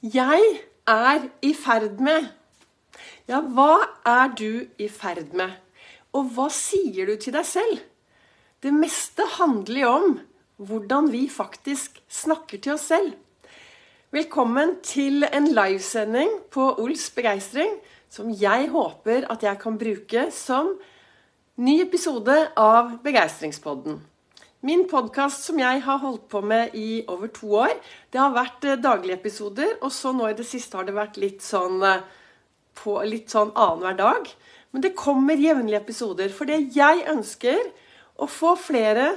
Jeg er i ferd med. Ja, hva er du i ferd med? Og hva sier du til deg selv? Det meste handler jo om hvordan vi faktisk snakker til oss selv. Velkommen til en livesending på Ols begeistring, som jeg håper at jeg kan bruke som ny episode av Begeistringspodden. Min podkast som jeg har holdt på med i over to år, det har vært eh, daglige episoder. Og så nå i det siste har det vært litt sånn eh, på litt sånn annenhver dag. Men det kommer jevnlige episoder. For det jeg ønsker å få flere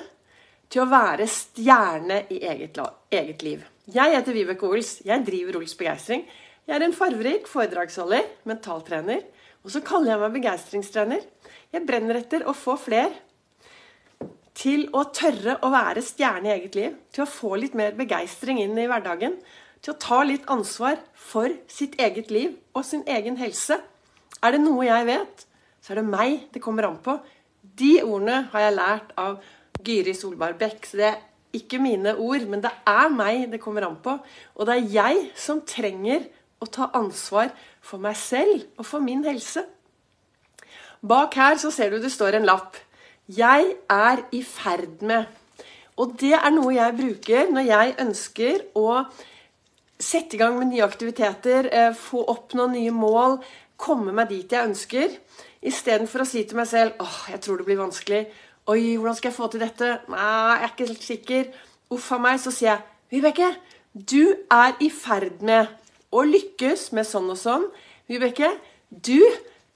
til å være stjerne i eget, eget liv. Jeg heter Vibeke Ols. Jeg driver Ols Begeistring. Jeg er en farverik foredragsholder, mentaltrener. Og så kaller jeg meg begeistringstrener. Jeg brenner etter å få flere til å tørre å være stjerne i eget liv, til å få litt mer begeistring inn i hverdagen, til å ta litt ansvar for sitt eget liv og sin egen helse. Er det noe jeg vet, så er det meg det kommer an på. De ordene har jeg lært av Gyri Solberg Bekk. Så det er ikke mine ord, men det er meg det kommer an på. Og det er jeg som trenger å ta ansvar for meg selv og for min helse. Bak her så ser du det står en lapp. 'Jeg er i ferd med'. Og det er noe jeg bruker når jeg ønsker å sette i gang med nye aktiviteter, eh, få opp noen nye mål, komme meg dit jeg ønsker. Istedenfor å si til meg selv 'Åh, jeg tror det blir vanskelig'. 'Oi, hvordan skal jeg få til dette?' 'Nei, jeg er ikke helt sikker'. Uff a meg. Så sier jeg 'Vibeke, du er i ferd med å lykkes med sånn og sånn'. Vibeke, du,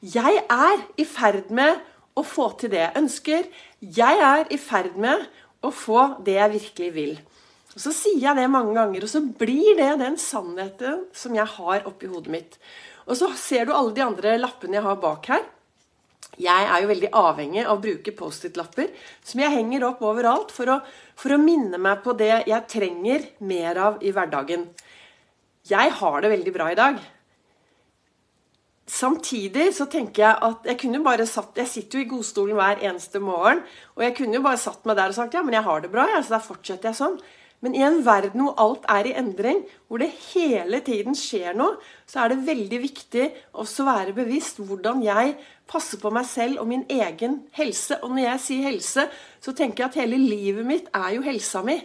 jeg er i ferd med å få til det jeg ønsker. Jeg er i ferd med å få det jeg virkelig vil. Og Så sier jeg det mange ganger, og så blir det den sannheten som jeg har oppi hodet mitt. Og så ser du alle de andre lappene jeg har bak her. Jeg er jo veldig avhengig av å bruke Post-It-lapper som jeg henger opp overalt for å, for å minne meg på det jeg trenger mer av i hverdagen. Jeg har det veldig bra i dag. Samtidig så tenker jeg at jeg kunne bare satt Jeg sitter jo i godstolen hver eneste morgen. Og jeg kunne jo bare satt meg der og sagt ja, men jeg har det bra, ja, så da fortsetter jeg sånn. Men i en verden hvor alt er i endring, hvor det hele tiden skjer noe, så er det veldig viktig også å være bevisst hvordan jeg passer på meg selv og min egen helse. Og når jeg sier helse, så tenker jeg at hele livet mitt er jo helsa mi.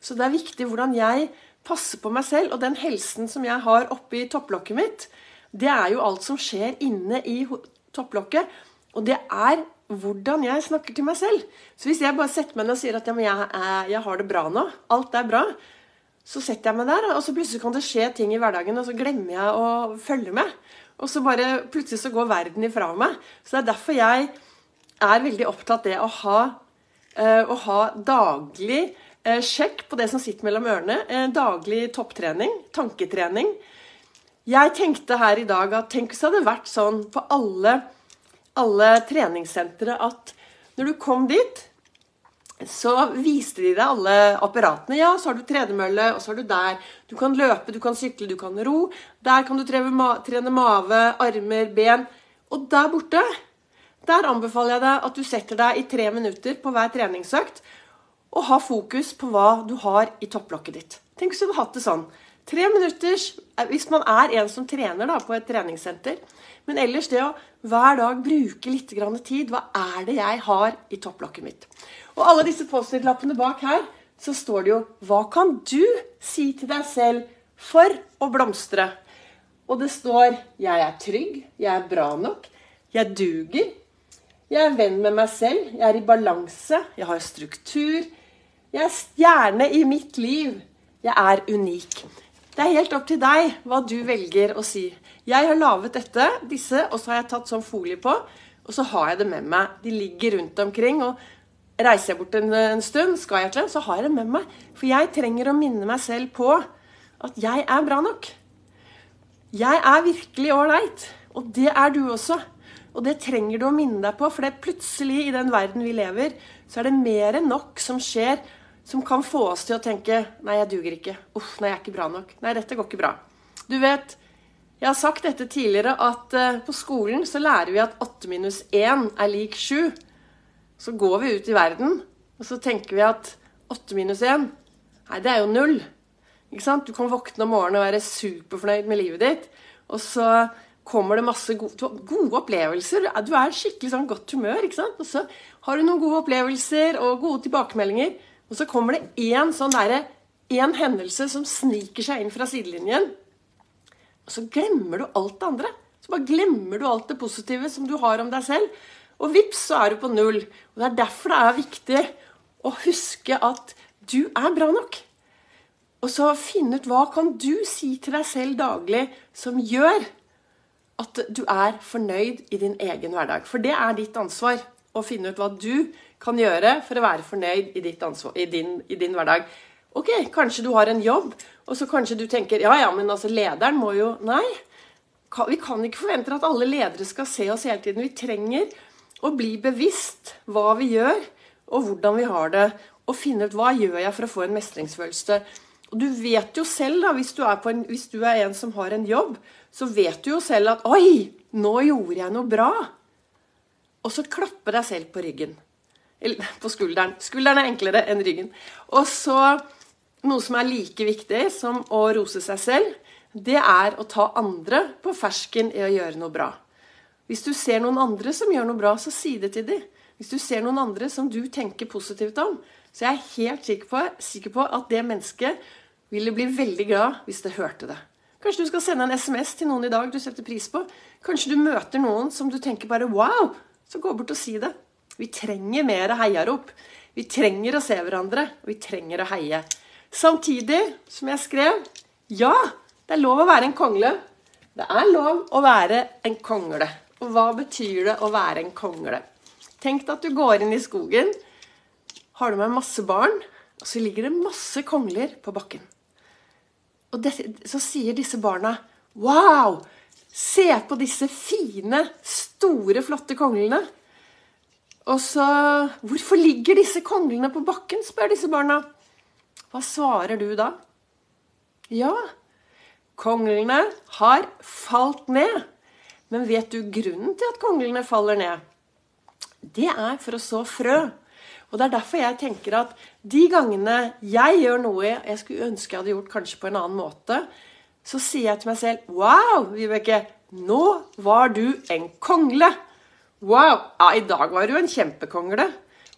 Så det er viktig hvordan jeg passer på meg selv og den helsen som jeg har oppi topplokket mitt det er jo alt som skjer inne i topplokket. Og det er hvordan jeg snakker til meg selv. Så hvis jeg bare setter meg ned og sier at ja, jeg, jeg, har det bra nå, alt er bra, så setter jeg meg der, og så plutselig kan det skje ting i hverdagen, og så glemmer jeg å følge med. Og så bare plutselig så går verden ifra meg. Så det er derfor jeg er veldig opptatt av det å ha, uh, å ha daglig uh, sjekk på det som sitter mellom ørene. Daglig topptrening, tanketrening. Jeg tenkte her i dag at tenk hvis det hadde vært sånn på alle, alle treningssentre at når du kom dit, så viste de deg alle apparatene. Ja, så har du tredemølle, og så har du der. Du kan løpe, du kan sykle, du kan ro. Der kan du trene mave, armer, ben. Og der borte, der anbefaler jeg deg at du setter deg i tre minutter på hver treningsøkt og har fokus på hva du har i topplokket ditt. Tenk hvis du hadde hatt det sånn. Tre minutters eh, hvis man er en som trener da, på et treningssenter. Men ellers det å hver dag bruke litt tid. Hva er det jeg har i topplokket mitt? Og alle disse Post-It-lappene bak her, så står det jo Hva kan du si til deg selv for å blomstre? Og det står Jeg er trygg. Jeg er bra nok. Jeg duger. Jeg er venn med meg selv. Jeg er i balanse. Jeg har struktur. Jeg er stjerne i mitt liv. Jeg er unik. Det er helt opp til deg hva du velger å si. Jeg har laget dette, disse, og så har jeg tatt sånn folie på. Og så har jeg det med meg. De ligger rundt omkring. og Reiser jeg bort en, en stund, skal jeg til, så har jeg det med meg. For jeg trenger å minne meg selv på at jeg er bra nok. Jeg er virkelig ålreit. Og det er du også. Og det trenger du å minne deg på, for det er plutselig i den verden vi lever, så er det mer enn nok som skjer som kan få oss til å tenke Nei, jeg duger ikke. Uff, nei, jeg er ikke bra nok. Nei, dette går ikke bra. Du vet, jeg har sagt dette tidligere, at uh, på skolen så lærer vi at 8 minus 1 er lik 7. Så går vi ut i verden, og så tenker vi at 8 minus 1 Nei, det er jo null. Ikke sant? Du kan våkne om morgenen og være superfornøyd med livet ditt. Og så kommer det masse gode, gode opplevelser. Du er skikkelig sånn godt humør. ikke sant? Og så har du noen gode opplevelser og gode tilbakemeldinger. Og så kommer det én sånn derre en hendelse som sniker seg inn fra sidelinjen. Og så glemmer du alt det andre. Så bare glemmer du alt det positive som du har om deg selv. Og vips, så er du på null. Og Det er derfor det er viktig å huske at du er bra nok. Og så finne ut hva kan du si til deg selv daglig som gjør at du er fornøyd i din egen hverdag. For det er ditt ansvar å finne ut hva du kan gjøre for å være fornøyd i, ansvar, i, din, i din, hverdag. Ok, kanskje du har en jobb, og så kanskje du tenker ja, ja, men altså lederen må jo Nei. Vi kan ikke forvente at alle ledere skal se oss hele tiden. Vi trenger å bli bevisst hva vi gjør, og hvordan vi har det. Og finne ut hva gjør jeg for å få en mestringsfølelse. Og du vet jo selv, da, hvis du, en, hvis du er en som har en jobb, så vet du jo selv at 'Oi, nå gjorde jeg noe bra'. Og så klappe deg selv på ryggen. Eller på skulderen. Skulderen er enklere enn ryggen. Og så noe som er like viktig som å rose seg selv, det er å ta andre på fersken i å gjøre noe bra. Hvis du ser noen andre som gjør noe bra, så si det til dem. Hvis du ser noen andre som du tenker positivt om, så jeg er helt sikker på, sikker på at det mennesket ville bli veldig glad hvis det hørte det. Kanskje du skal sende en SMS til noen i dag du setter pris på. Kanskje du møter noen som du tenker bare 'wow', så gå bort og si det. Vi trenger mer heiarop. Vi trenger å se hverandre, og vi trenger å heie. Samtidig som jeg skrev ja, det er lov å være en kongle. Det er lov å være en kongle. Og hva betyr det å være en kongle? Tenk deg at du går inn i skogen, har du med masse barn, og så ligger det masse kongler på bakken. Og det, så sier disse barna Wow! Se på disse fine, store, flotte konglene. Og så Hvorfor ligger disse konglene på bakken? spør disse barna. Hva svarer du da? Ja, konglene har falt ned. Men vet du grunnen til at konglene faller ned? Det er for å så frø. Og Det er derfor jeg tenker at de gangene jeg gjør noe jeg skulle ønske jeg hadde gjort kanskje på en annen måte, så sier jeg til meg selv Wow, Vibeke, nå var du en kongle. Wow, ja, i dag var du en kjempekongle.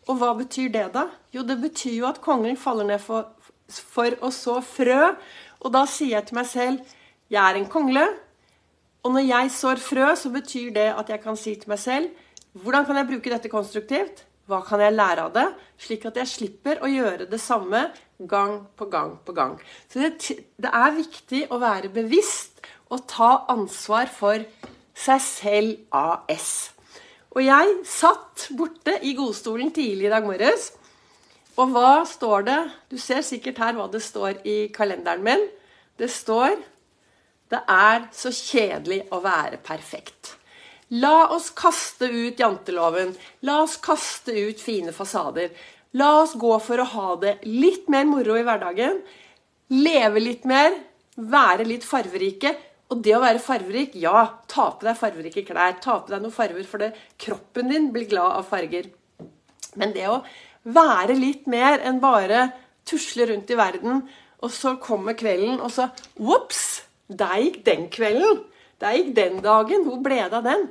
Og hva betyr det, da? Jo, det betyr jo at kongen faller ned for, for å så frø. Og da sier jeg til meg selv Jeg er en kongle. Og når jeg sår frø, så betyr det at jeg kan si til meg selv Hvordan kan jeg bruke dette konstruktivt? Hva kan jeg lære av det? Slik at jeg slipper å gjøre det samme gang på gang på gang. Så det, det er viktig å være bevisst og ta ansvar for seg selv AS. Og jeg satt borte i godstolen tidlig i dag morges. Og hva står det? Du ser sikkert her hva det står i kalenderen min. Det står 'Det er så kjedelig å være perfekt'. La oss kaste ut janteloven. La oss kaste ut fine fasader. La oss gå for å ha det litt mer moro i hverdagen. Leve litt mer. Være litt farverike. Og det å være farverik, ja, ta på deg farverike klær. Ta på deg noen farver, for det, kroppen din blir glad av farger. Men det å være litt mer enn bare tusle rundt i verden, og så kommer kvelden, og så Ops! Der gikk den kvelden. Der gikk den dagen. Hvor ble det av den?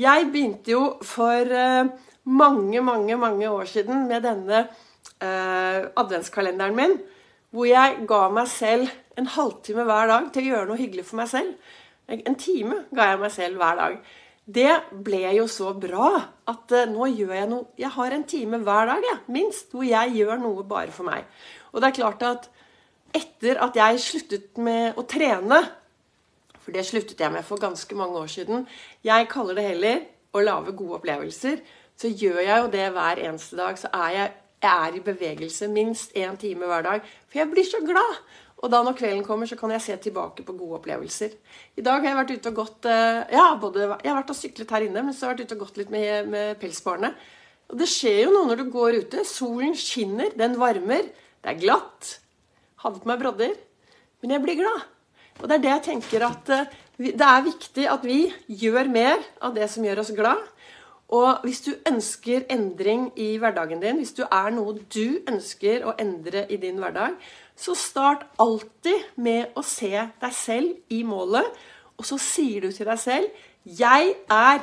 Jeg begynte jo for uh, mange, mange, mange år siden med denne uh, adventskalenderen min, hvor jeg ga meg selv en halvtime hver dag til å gjøre noe hyggelig for meg selv. En time ga jeg meg selv hver dag. Det ble jo så bra at uh, nå gjør jeg noe Jeg har en time hver dag, ja, minst, hvor jeg gjør noe bare for meg. Og det er klart at etter at jeg sluttet med å trene for det sluttet jeg med for ganske mange år siden. Jeg kaller det heller å lage gode opplevelser. Så gjør jeg jo det hver eneste dag. Så er jeg, jeg er i bevegelse minst én time hver dag. For jeg blir så glad. Og da når kvelden kommer, så kan jeg se tilbake på gode opplevelser. I dag har jeg vært ute og gått eh, ja, både, Jeg har vært og syklet her inne, men så har jeg vært ute og gått litt med, med pelsbarnet. Og det skjer jo noe når du går ute. Solen skinner, den varmer. Det er glatt. Hadde på meg brodder. Men jeg blir glad. Og det er det jeg tenker at eh, det er viktig at vi gjør mer av det som gjør oss glad. Og hvis du ønsker endring i hverdagen din, hvis du er noe du ønsker å endre i din hverdag, Så start alltid med å se deg selv i målet, og så sier du til deg selv 'Jeg er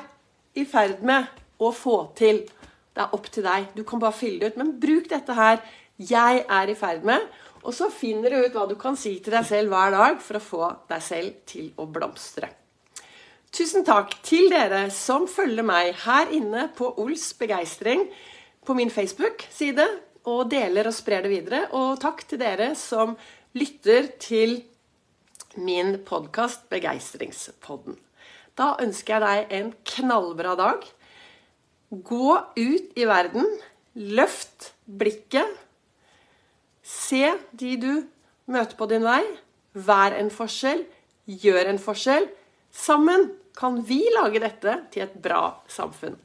i ferd med å få til'. Det er opp til deg. Du kan bare fylle det ut. Men bruk dette her 'Jeg er i ferd med', og så finner du ut hva du kan si til deg selv hver dag for å få deg selv til å blomstre. Tusen takk til dere som følger meg her inne på Ols begeistring på min Facebook-side og deler og sprer det videre. Og takk til dere som lytter til min podkast Begeistringspodden. Da ønsker jeg deg en knallbra dag. Gå ut i verden. Løft blikket. Se de du møter på din vei. Vær en forskjell. Gjør en forskjell. Sammen kan vi lage dette til et bra samfunn.